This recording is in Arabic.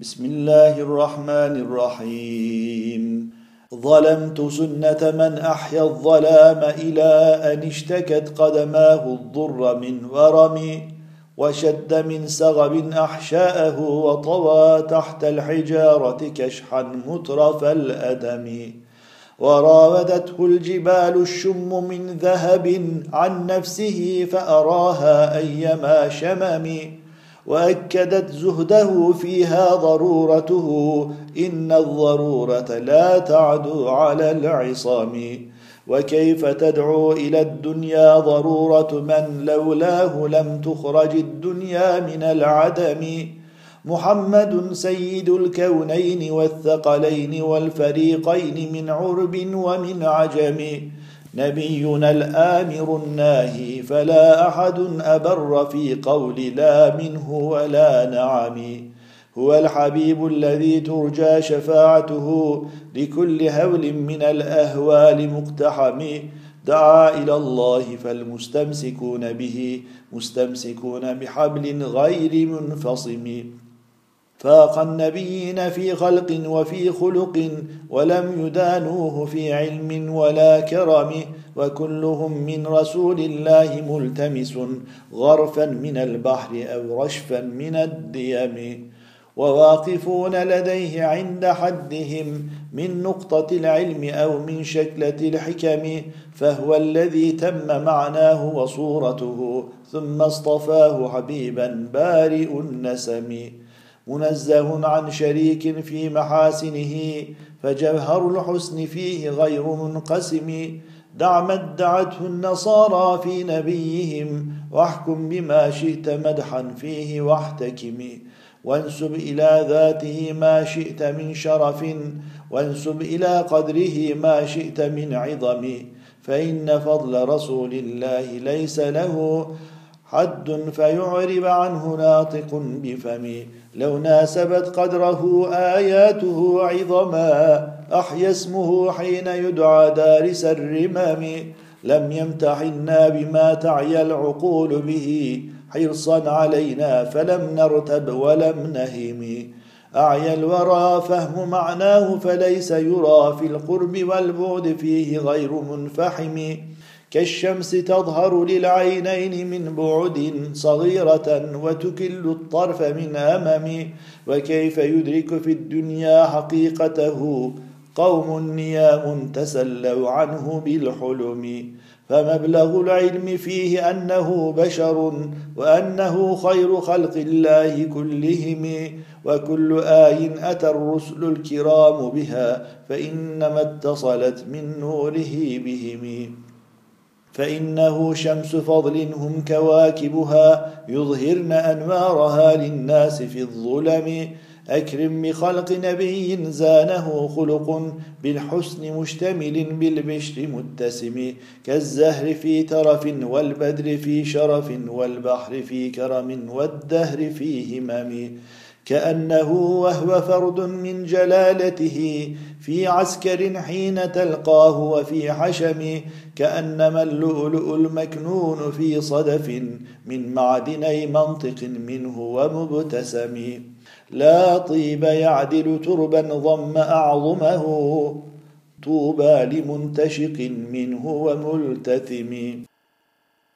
بسم الله الرحمن الرحيم ظلمت سنة من أحيا الظلام إلى أن اشتكت قدماه الضر من ورم وشد من سغب أحشاءه وطوى تحت الحجارة كشحا مترف الأدم وراودته الجبال الشم من ذهب عن نفسه فأراها أيما شمم وأكدت زهده فيها ضرورته إن الضرورة لا تعدو على العصام. وكيف تدعو إلى الدنيا ضرورة من لولاه لم تخرج الدنيا من العدم؟ محمد سيد الكونين والثقلين والفريقين من عرب ومن عجم. نبينا الآمر الناهي فلا أحد أبر في قول لا منه ولا نعم. هو الحبيب الذي ترجى شفاعته لكل هول من الأهوال مقتحم. دعا إلى الله فالمستمسكون به مستمسكون بحبل غير منفصم. فاق النبيين في خلق وفي خلق ولم يدانوه في علم ولا كرم وكلهم من رسول الله ملتمس غرفا من البحر أو رشفا من الديم. وواقفون لديه عند حدهم من نقطة العلم أو من شكلة الحكم فهو الذي تم معناه وصورته ثم اصطفاه حبيبا بارئ النسم. منزه عن شريك في محاسنه فجوهر الحسن فيه غير منقسم. دع ما ادعته النصارى في نبيهم واحكم بما شئت مدحا فيه واحتكم. وانسب إلى ذاته ما شئت من شرف وانسب إلى قدره ما شئت من عظم. فإن فضل رسول الله ليس له حد فيعرب عنه ناطق بفم. لو ناسبت قدره آياته عظما أحيا اسمه حين يدعى دارس الرمام لم يمتحنا بما تعيا العقول به. حرصا علينا فلم نرتب ولم نهم. أعيا الورى فهم معناه فليس يرى في القرب والبعد فيه غير منفحم. كالشمس تظهر للعينين من بعد صغيرة وتكل الطرف من أمم وكيف يدرك في الدنيا حقيقته؟ قوم نيام تسلوا عنه بالحلم. فمبلغ العلم فيه أنه بشر وأنه خير خلق الله كلهم. وكل آي أتى الرسل الكرام بها فإنما اتصلت من نوره بهم. فإنه شمس فضل هم كواكبها يظهرن أنوارها للناس في الظلم. أكرم بخلق نبي زانه خلق بالحسن مشتمل بالبشر متسم. كالزهر في ترف والبدر في شرف والبحر في كرم والدهر في همم. كأنه وهو فرد من جلالته في عسكر حين تلقاه وفي حشم كأنما اللؤلؤ المكنون في صدف من معدني منطق منه ومبتسم. لا طيب يعدل تربا ضم أعظمه طوبى لمنتشق منه وملتثم.